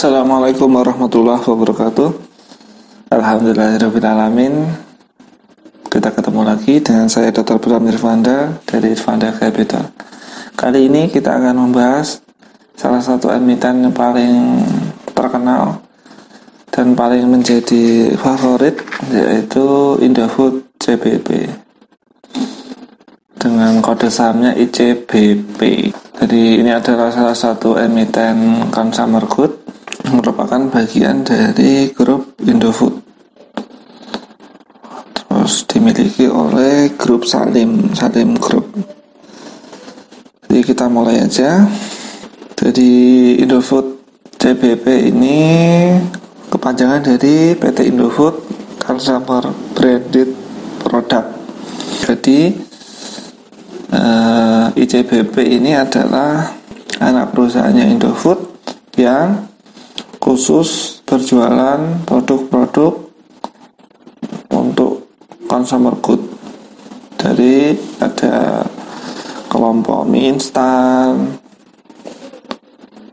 Assalamualaikum warahmatullahi wabarakatuh. Alhamdulillahirrahmanirrahim Kita ketemu lagi dengan saya Dr. Bram Irvanda dari Irvanda Capital. Kali ini kita akan membahas salah satu emiten yang paling terkenal dan paling menjadi favorit yaitu Indofood CBP dengan kode sahamnya ICBP jadi ini adalah salah satu emiten consumer good merupakan bagian dari grup Indofood. Terus dimiliki oleh grup Salim Salim Group. Jadi kita mulai aja. Jadi Indofood CBP ini kepanjangan dari PT Indofood Consumer Branded Product. Jadi eh, ICBP ini adalah anak perusahaannya Indofood yang khusus berjualan produk-produk untuk consumer good. Dari ada kelompok mie instan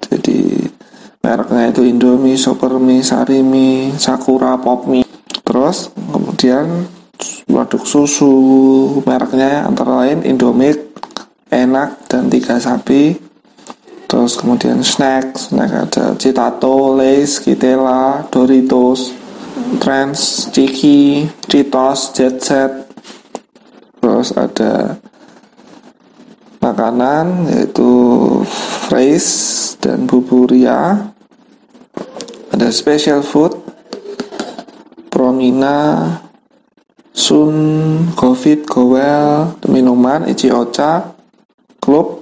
jadi mereknya itu Indomie, Supermie, Sarimi, Sakura, Popmie terus kemudian produk susu mereknya antara lain Indomie, Enak dan Tiga Sapi terus kemudian snack snack ada Citato, Lays, Kitela, Doritos, Trans, Ciki, Citos, Jet Set. Terus ada makanan yaitu Fresh dan Buburia. Ada special food Promina Sun, Covid, Gowel, minuman, Ichi Ocha, Club,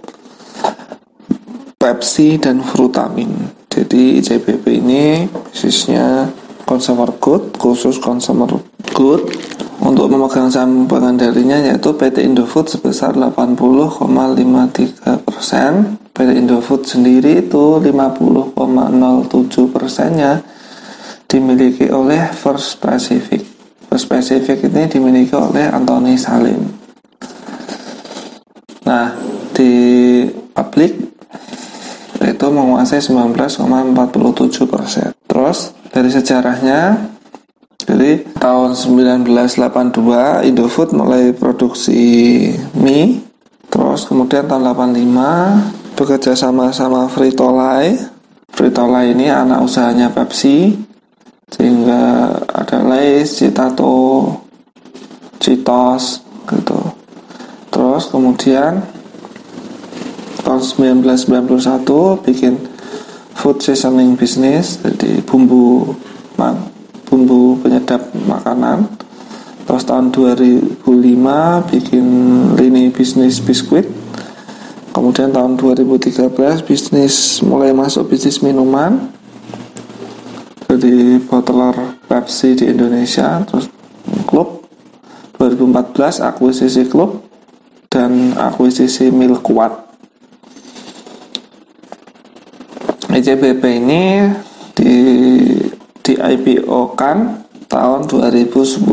Pepsi dan Frutamin. Jadi ICBP ini bisnisnya consumer good, khusus consumer good. Untuk memegang saham pengendalinya yaitu PT Indofood sebesar 80,53 persen. PT Indofood sendiri itu 50,07 persennya dimiliki oleh First Pacific. First Pacific ini dimiliki oleh Anthony Salim. Nah, di publik itu menguasai 19,47 persen. Terus dari sejarahnya, jadi tahun 1982 Indofood mulai produksi mie, terus kemudian tahun 85 bekerja sama sama Frito-Lay. Frito-Lay ini anak usahanya Pepsi, sehingga ada Lays, Citato, Citos, gitu. Terus kemudian tahun 1991 bikin food seasoning business jadi bumbu bumbu penyedap makanan. Terus tahun 2005 bikin lini bisnis biskuit. Kemudian tahun 2013 bisnis mulai masuk bisnis minuman. Jadi bottler Pepsi di Indonesia terus klub. 2014 akuisisi klub dan akuisisi Milkwat ICBP ini di di IPO kan tahun 2010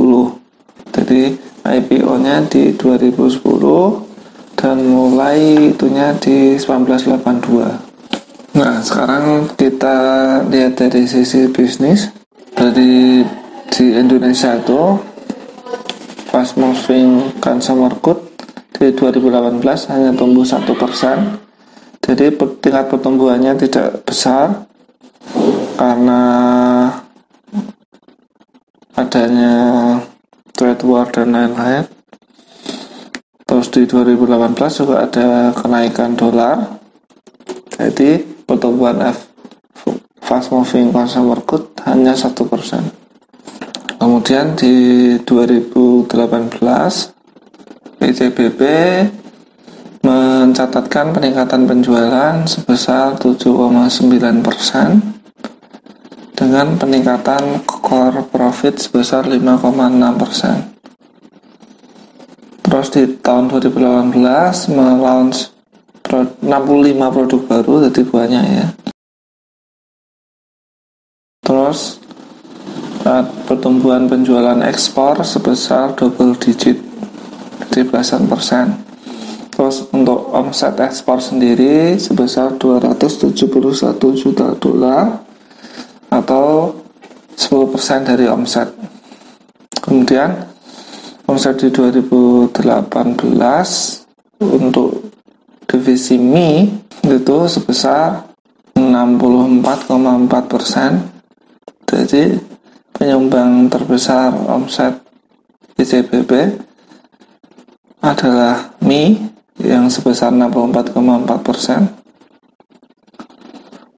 jadi IPO nya di 2010 dan mulai itunya di 1982 nah sekarang kita lihat dari sisi bisnis. Dari di Indonesia itu fast moving consumer good di 2018 hanya tumbuh satu persen jadi tingkat pertumbuhannya tidak besar karena adanya trade war dan lain-lain. Terus di 2018 juga ada kenaikan dolar. Jadi pertumbuhan F fast moving consumer good hanya satu persen. Kemudian di 2018 PCBP mencatatkan peningkatan penjualan sebesar 7,9 persen dengan peningkatan core profit sebesar 5,6 persen. Terus di tahun 2018 melaunch 65 produk baru jadi banyak ya. Terus pertumbuhan penjualan ekspor sebesar double digit di belasan persen Terus untuk omset ekspor sendiri sebesar 271 juta dolar atau 10% dari omset. Kemudian omset di 2018 untuk divisi mie itu sebesar 64,4 persen. Jadi penyumbang terbesar omset ICBP adalah mie yang sebesar 64,4 persen.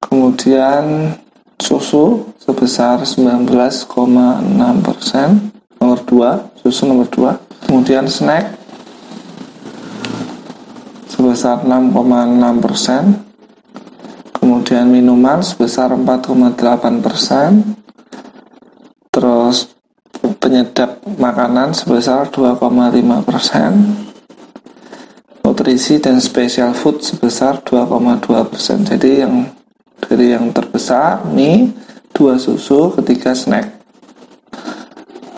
Kemudian susu sebesar 19,6 persen nomor 2 susu nomor 2 kemudian snack sebesar 6,6 persen. Kemudian minuman sebesar 4,8 persen. Terus penyedap makanan sebesar 2,5 persen nutrisi dan special food sebesar 2,2 persen. Jadi yang dari yang terbesar mie dua susu ketiga snack.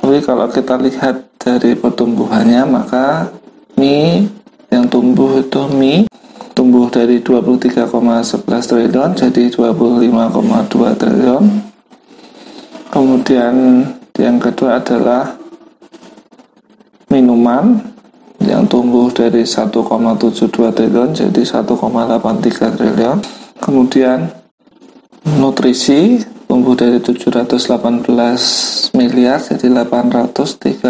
Tapi kalau kita lihat dari pertumbuhannya maka mie yang tumbuh itu mie tumbuh dari 23,11 triliun jadi 25,2 triliun. Kemudian yang kedua adalah minuman yang tumbuh dari 1,72 triliun jadi 1,83 triliun kemudian nutrisi tumbuh dari 718 miliar jadi 837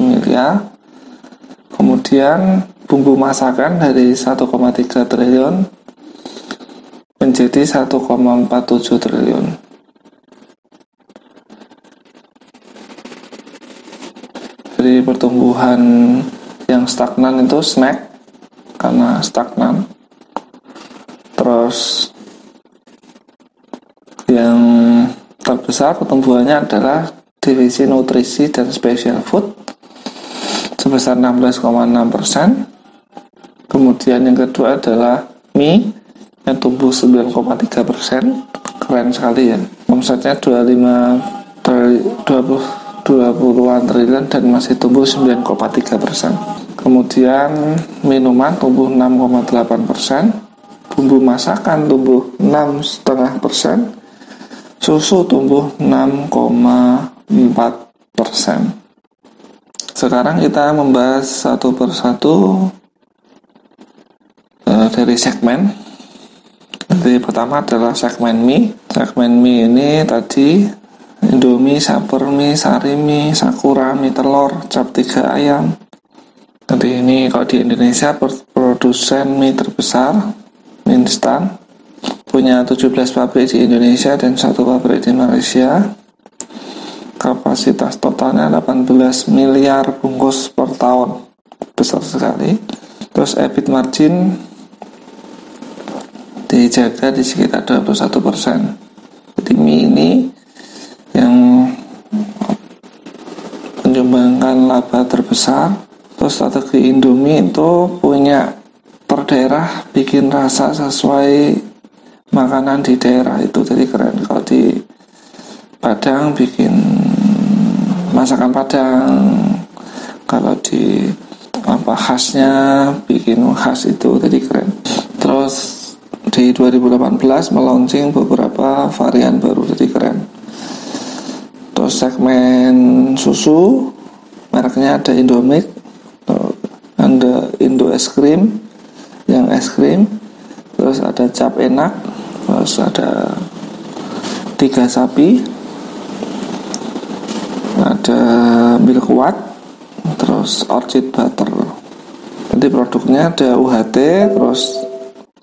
miliar kemudian bumbu masakan dari 1,3 triliun menjadi 1,47 triliun. Dari pertumbuhan yang stagnan itu snack karena stagnan. Terus yang terbesar pertumbuhannya adalah divisi nutrisi dan special food sebesar 16,6 persen Kemudian yang kedua adalah mie yang tumbuh 9,3 persen, keren sekali ya. Omsetnya 25 20 20-an triliun dan masih tumbuh 9,3 persen. Kemudian minuman tumbuh 6,8 persen, bumbu masakan tumbuh 6,5 persen, susu tumbuh 6,4 persen. Sekarang kita membahas satu persatu uh, dari segmen jadi pertama adalah segmen mie segmen mie ini tadi Indomie, Saper mie, Sari mie, Sakura mie telur, cap tiga ayam. Jadi ini kalau di Indonesia produsen mie terbesar mie instan punya 17 pabrik di Indonesia dan satu pabrik di Malaysia. Kapasitas totalnya 18 miliar bungkus per tahun. Besar sekali. Terus EBIT margin dijaga di sekitar 21 persen. Jadi mie ini yang menyumbangkan laba terbesar. Terus strategi Indomie itu punya per daerah bikin rasa sesuai makanan di daerah itu. Jadi keren. Kalau di Padang bikin masakan Padang. Kalau di apa khasnya bikin khas itu. Jadi keren. Terus di 2018 melaunching beberapa varian baru. Jadi keren. Terus segmen susu mereknya ada Indomie ada Indo es krim yang es krim terus ada cap enak terus ada tiga sapi ada milk kuat terus orchid butter. Nanti produknya ada UHT terus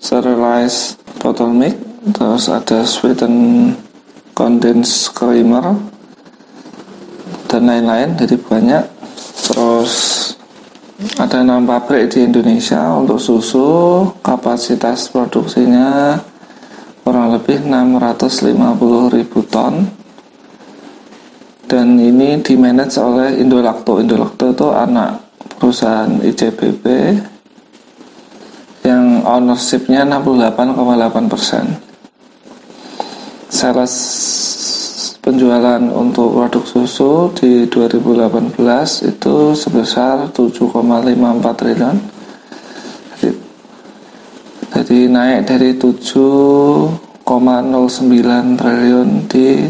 serialized bottle milk terus ada sweeten condensed creamer dan lain-lain. Jadi banyak terus ada enam pabrik di Indonesia untuk susu kapasitas produksinya kurang lebih 650 ribu ton dan ini dimanage oleh Indolacto Indolacto itu anak perusahaan ICBP yang ownershipnya 68,8 persen. Sales penjualan untuk produk susu di 2018 itu sebesar 7,54 triliun. Jadi, jadi naik dari 7,09 triliun di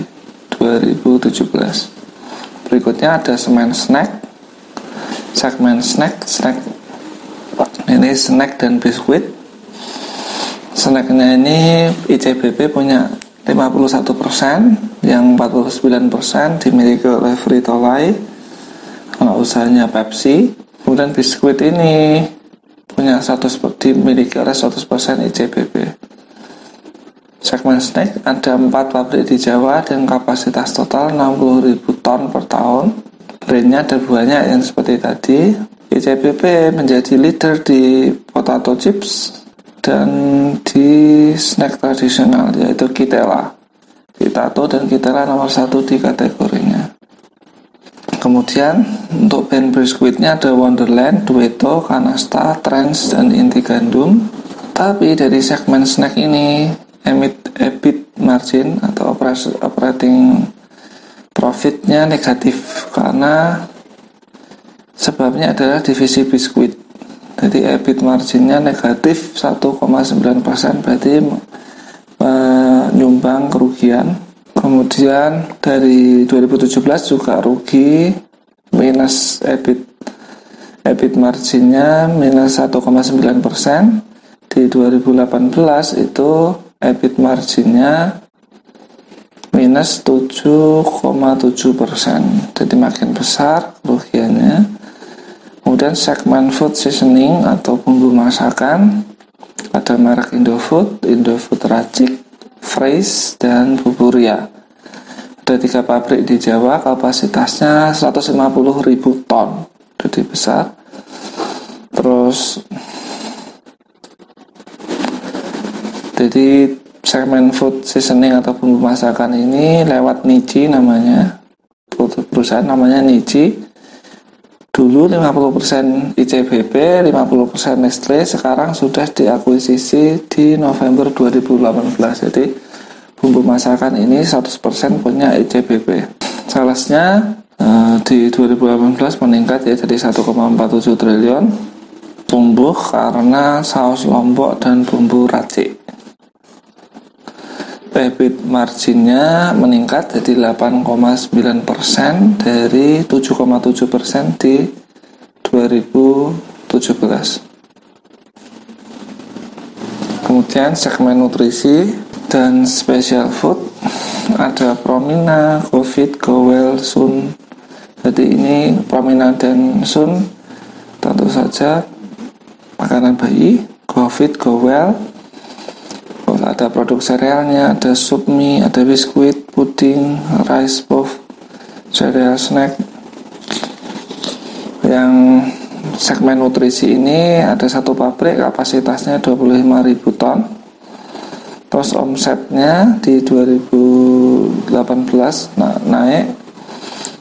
2017 berikutnya ada semen snack. Segmen snack snack ini snack dan biskuit. Snacknya ini ICBP punya 51% yang 49% dimiliki oleh Frito Lay anak usahanya Pepsi. Kemudian biskuit ini punya 100 dimiliki oleh 100% ICBP segmen snack ada 4 pabrik di Jawa dan kapasitas total 60.000 ton per tahun. Brandnya ada banyak yang seperti tadi. ICBP menjadi leader di potato chips dan di snack tradisional yaitu Kitela. Kitato dan Kitela nomor satu di kategorinya. Kemudian untuk band biskuitnya ada Wonderland, Dueto, Kanasta, Trends, dan Inti Gandum. Tapi dari segmen snack ini emit EBIT margin atau operating profitnya negatif karena sebabnya adalah divisi biskuit jadi EBIT marginnya negatif 1,9% berarti menyumbang kerugian. Kemudian dari 2017 juga rugi minus EBIT EBIT marginnya minus 1,9% di 2018 itu EBIT marginnya minus 7,7 persen. Jadi makin besar kerugiannya Kemudian segmen food seasoning atau bumbu masakan ada merek Indofood, Indofood Racik, Phrase, dan Buburia. Ada tiga pabrik di Jawa, kapasitasnya 150 ribu ton, jadi besar. Terus, jadi segmen food seasoning atau bumbu masakan ini lewat Nichi namanya, perusahaan namanya Nichi Dulu 50% ICBP, 50% Nestle, sekarang sudah diakuisisi di November 2018. Jadi bumbu masakan ini 100% punya ICBP. Salesnya eh, di 2018 meningkat ya jadi 1,47 triliun. Tumbuh karena saus lombok dan bumbu racik. EBIT marginnya meningkat jadi 8,9% dari 7,7% di 2017. Kemudian segmen nutrisi dan special food ada Promina, Covid, Gowel, Sun. Jadi ini Promina dan Sun tentu saja makanan bayi, Covid, Gowel, ada produk serealnya, ada sup mie, ada biskuit, puding, rice puff, cereal snack. Yang segmen nutrisi ini ada satu pabrik kapasitasnya 25.000 ton. Terus omsetnya di 2018 na naik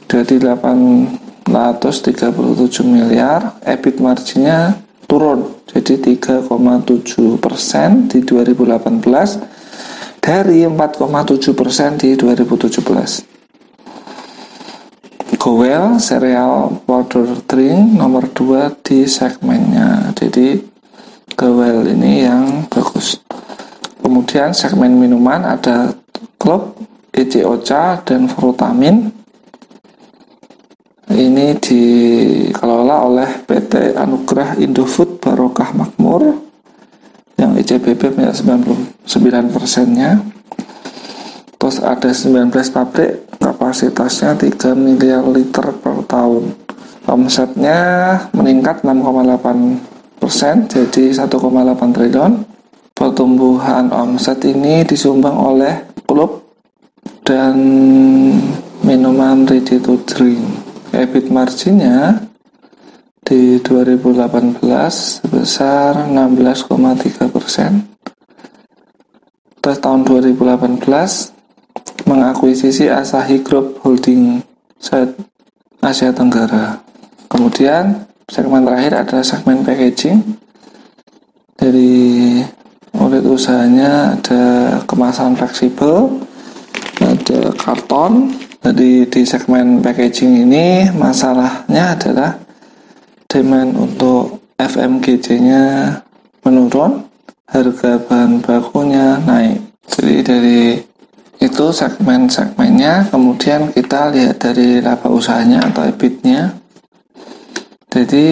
jadi 837 miliar, EBIT marginnya turun jadi 3,7 persen di 2018 dari 4,7 persen di 2017 Gowel cereal powder drink nomor 2 di segmennya. Jadi Gowel ini yang bagus. Kemudian segmen minuman ada Club, EC Ocha dan Frutamin. Ini dikelola oleh PT Anugerah Indofood Barokah Makmur yang ICBP punya 99 persennya. Terus ada 19 pabrik kapasitasnya 3 miliar liter per tahun. Omsetnya meningkat 6,8 persen jadi 1,8 triliun. Pertumbuhan omset ini disumbang oleh klub dan minuman ready to drink. EBIT marginnya di 2018 sebesar 16,3 persen. Terus tahun 2018 mengakuisisi Asahi Group Holding Asia Tenggara. Kemudian segmen terakhir adalah segmen packaging. Dari unit usahanya ada kemasan fleksibel, ada karton, jadi di segmen packaging ini masalahnya adalah demand untuk FMGC-nya menurun, harga bahan bakunya naik. Jadi dari itu segmen-segmennya kemudian kita lihat dari laba usahanya atau EBIT-nya. Jadi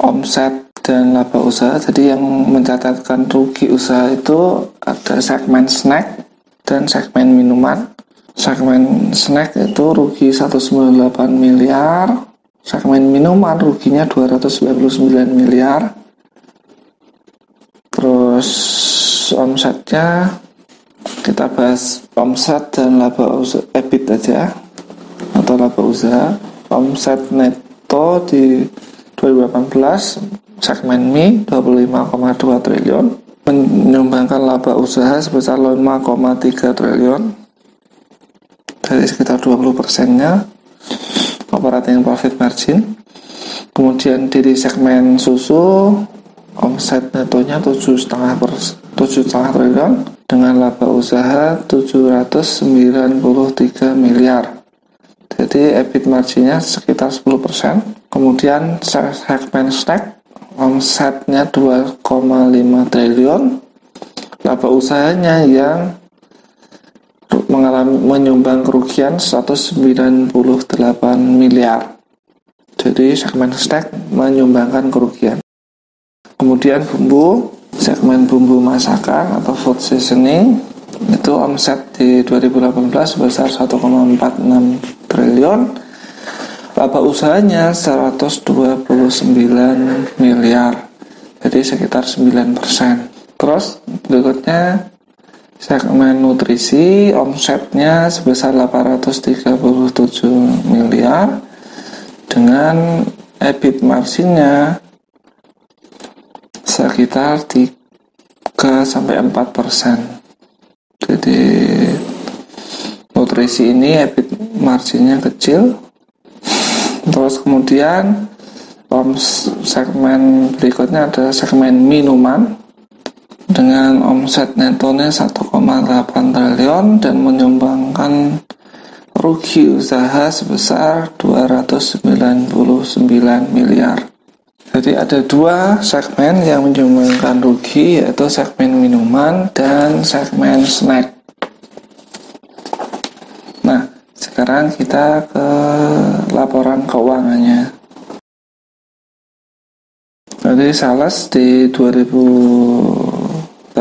omset dan laba usaha jadi yang mencatatkan rugi usaha itu ada segmen snack dan segmen minuman. Segmen snack itu rugi 198 miliar segmen minuman ruginya 299 miliar. Terus omsetnya kita bahas omset dan laba usaha EBIT aja atau laba usaha. Omset neto di 2018 segmen mie 25,2 triliun. Menyumbangkan laba usaha sebesar 5,3 triliun dari sekitar 20 persennya operating profit margin. Kemudian di segmen susu omset netonya 7,5 7,5 triliun dengan laba usaha 793 miliar. Jadi EBIT marginnya sekitar 10% kemudian segmen snack omsetnya 2,5 triliun. Laba usahanya yang mengalami menyumbang kerugian 198 miliar. Jadi segmen snack menyumbangkan kerugian. Kemudian bumbu segmen bumbu masakan atau food seasoning itu omset di 2018 sebesar 1,46 triliun. Laba usahanya 129 miliar jadi sekitar 9% terus berikutnya segmen nutrisi omsetnya sebesar 837 miliar dengan EBIT marginnya sekitar 3 sampai 4 persen. Jadi nutrisi ini EBIT marginnya kecil. Terus kemudian segmen berikutnya ada segmen minuman dengan omset netonya 1,8 triliun dan menyumbangkan rugi usaha sebesar 299 miliar. Jadi ada dua segmen yang menyumbangkan rugi yaitu segmen minuman dan segmen snack. Sekarang kita ke laporan keuangannya. Jadi sales di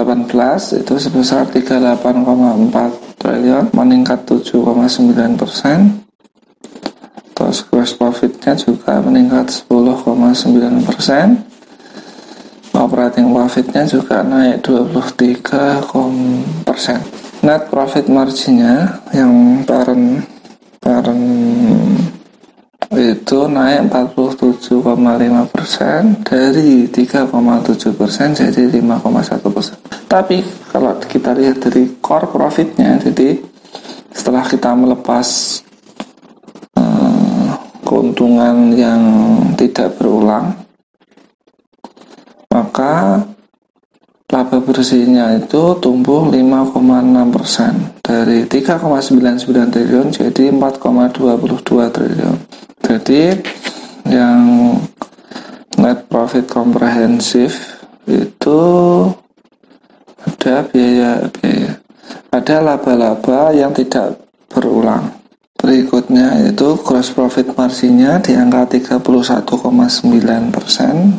2018 itu sebesar 38,4 triliun, meningkat 7,9 persen. Terus gross profitnya juga meningkat 10,9 persen. Operating profitnya juga naik 23 persen. Net profit marginnya yang parent Kemarin itu naik 47,5 persen dari 3,7 persen jadi 5,1 persen. Tapi kalau kita lihat dari core profitnya, jadi setelah kita melepas uh, keuntungan yang tidak berulang, maka laba bersihnya itu tumbuh 5,6 persen dari 3,99 triliun jadi 4,22 triliun jadi yang net profit komprehensif itu ada biaya biaya. Ada laba-laba yang tidak berulang. Berikutnya itu gross profit marginnya di angka 31,9%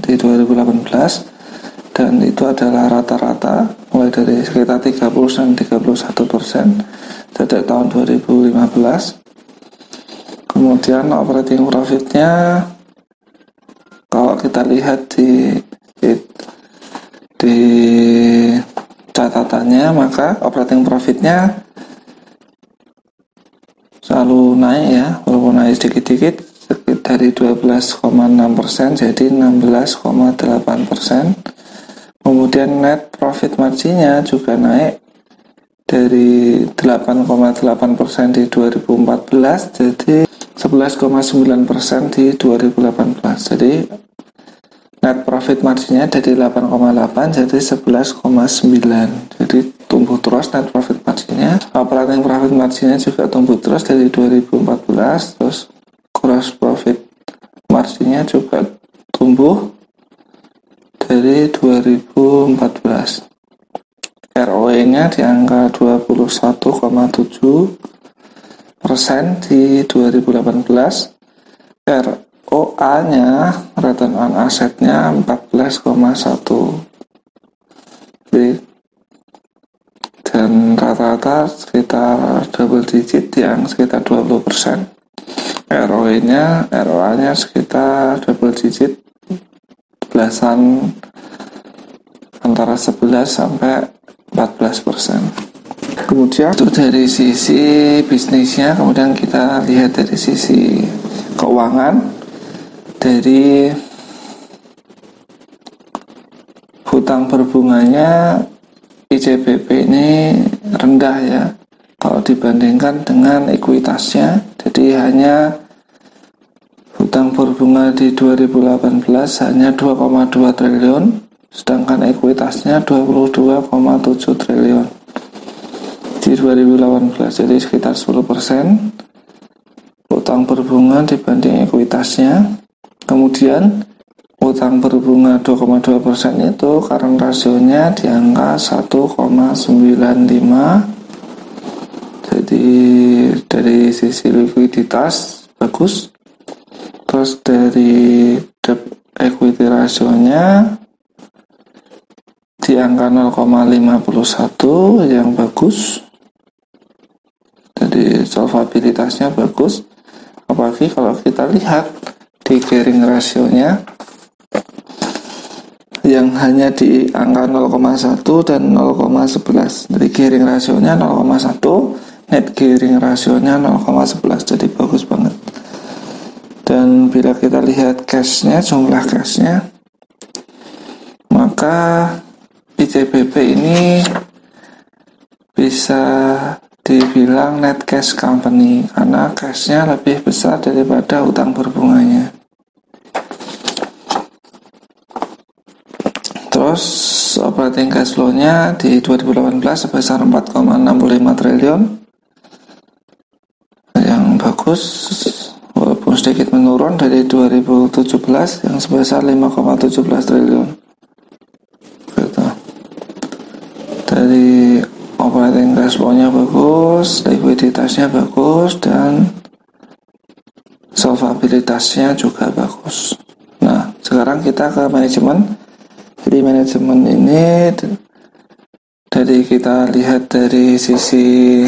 di 2018 dan itu adalah rata-rata mulai dari sekitar 30 dan 31 persen sejak tahun 2015 kemudian operating profitnya kalau kita lihat di di, catatannya maka operating profitnya selalu naik ya walaupun naik sedikit-sedikit dari 12,6% jadi 16,8% persen. Kemudian net profit marginnya juga naik dari 8,8% di 2014 jadi 11,9% di 2018. Jadi net profit marginnya dari 8,8 jadi 11,9. Jadi tumbuh terus net profit marginnya. Operating profit marginnya juga tumbuh terus dari 2014 terus gross profit marginnya juga tumbuh dari 2014 ROE nya di angka 21,7 persen di 2018 ROA nya return on assetnya 14,1 dan rata-rata sekitar double digit yang sekitar 20 persen. ROE nya ROA nya sekitar double digit. Belasan antara 11 sampai 14 persen kemudian itu dari sisi bisnisnya kemudian kita lihat dari sisi keuangan dari hutang berbunganya ICBP ini rendah ya. Kalau dibandingkan dengan ekuitasnya jadi hanya hutang berbunga di 2018 hanya 2,2 triliun sedangkan ekuitasnya 22,7 triliun di 2018 jadi sekitar 10% hutang berbunga dibanding ekuitasnya. Kemudian utang berbunga 2,2 persen itu karena rasionya di angka 1,95 jadi dari sisi likuiditas bagus. Terus dari debt equity rasionya di angka 0,51 yang bagus jadi solvabilitasnya bagus. Apalagi kalau kita lihat di gearing rasionya yang hanya di angka 0,1 dan 0,11 jadi gearing rasionya 0,1 net gearing rasionya 0,11 jadi bagus banget. Dan bila kita lihat cashnya jumlah cashnya maka ICBP ini bisa dibilang net cash company karena cashnya lebih besar daripada utang berbunganya. Terus operating cash flow-nya di 2018 sebesar 4,65 triliun. Yang bagus walaupun sedikit menurun dari 2017 yang sebesar 5,17 triliun gitu. dari flow-nya bagus likuiditasnya bagus dan solvabilitasnya juga bagus. Nah sekarang kita ke manajemen. Jadi manajemen ini dari kita lihat dari sisi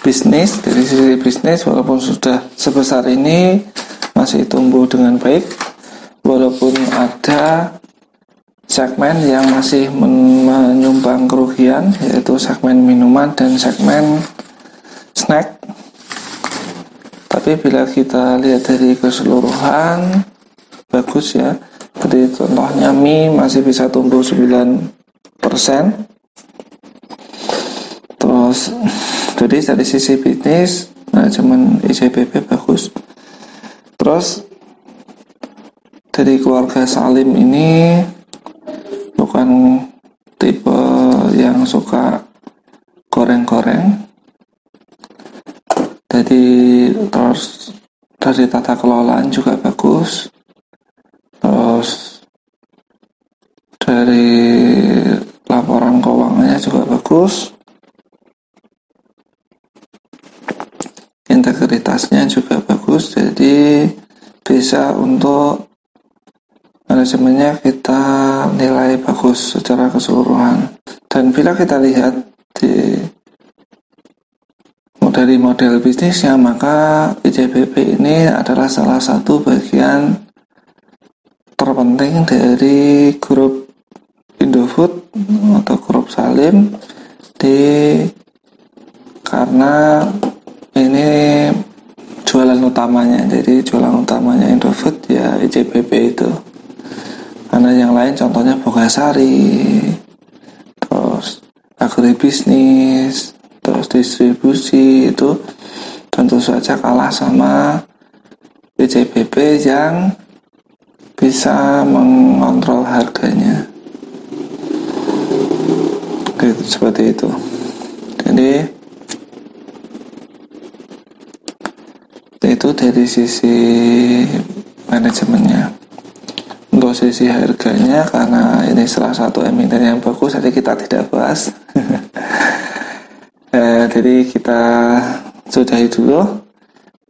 bisnis, dari sisi bisnis walaupun sudah sebesar ini masih tumbuh dengan baik. Walaupun ada segmen yang masih menyumbang kerugian yaitu segmen minuman dan segmen snack. Tapi bila kita lihat dari keseluruhan bagus ya. Jadi contohnya mie masih bisa tumbuh 9% terus jadi dari sisi bisnis manajemen ICBP bagus. Terus dari keluarga Salim ini bukan tipe yang suka goreng-goreng. Jadi terus dari tata kelolaan juga bagus. Terus dari laporan keuangannya juga bagus. Integritasnya juga bagus. Jadi bisa untuk manajemennya kita nilai bagus secara keseluruhan. Dan bila kita lihat di dari model bisnisnya maka ICBP ini adalah salah satu bagian terpenting dari grup Indofood atau grup Salim di karena ini jualan utamanya. Jadi jualan utamanya Indofood ya ICBP itu karena yang lain contohnya Bogasari terus agribisnis terus distribusi itu tentu saja kalah sama ICBP yang bisa mengontrol harganya. Gitu, seperti itu. Jadi itu dari sisi manajemennya posisi harganya karena ini salah satu emiten yang bagus jadi kita tidak bahas. Eh, jadi kita sudahi dulu.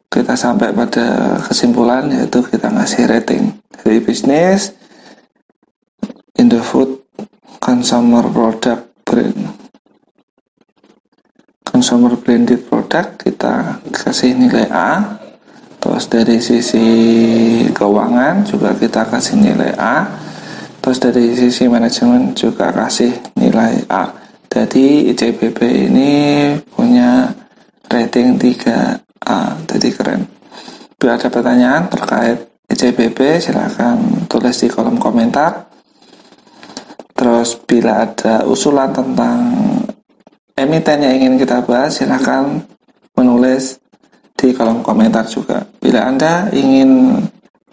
Kita sampai pada kesimpulan yaitu kita ngasih rating dari bisnis Indofood consumer product brand. Consumer branded product kita kasih nilai A terus dari sisi keuangan juga kita kasih nilai A. Terus dari sisi manajemen juga kasih nilai A. Jadi ICBP ini punya rating 3A jadi keren. Bila ada pertanyaan terkait ICBP silahkan tulis di kolom komentar. Terus bila ada usulan tentang emiten yang ingin kita bahas silahkan menulis di kolom komentar juga. Bila Anda ingin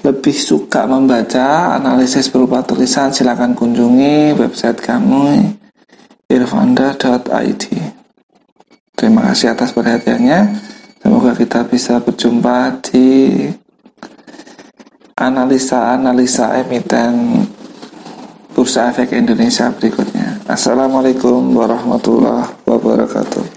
lebih suka membaca analisis berupa tulisan, silakan kunjungi website kami irfanda.id. Terima kasih atas perhatiannya. Semoga kita bisa berjumpa di analisa-analisa emiten Bursa Efek Indonesia berikutnya. Assalamualaikum warahmatullahi wabarakatuh.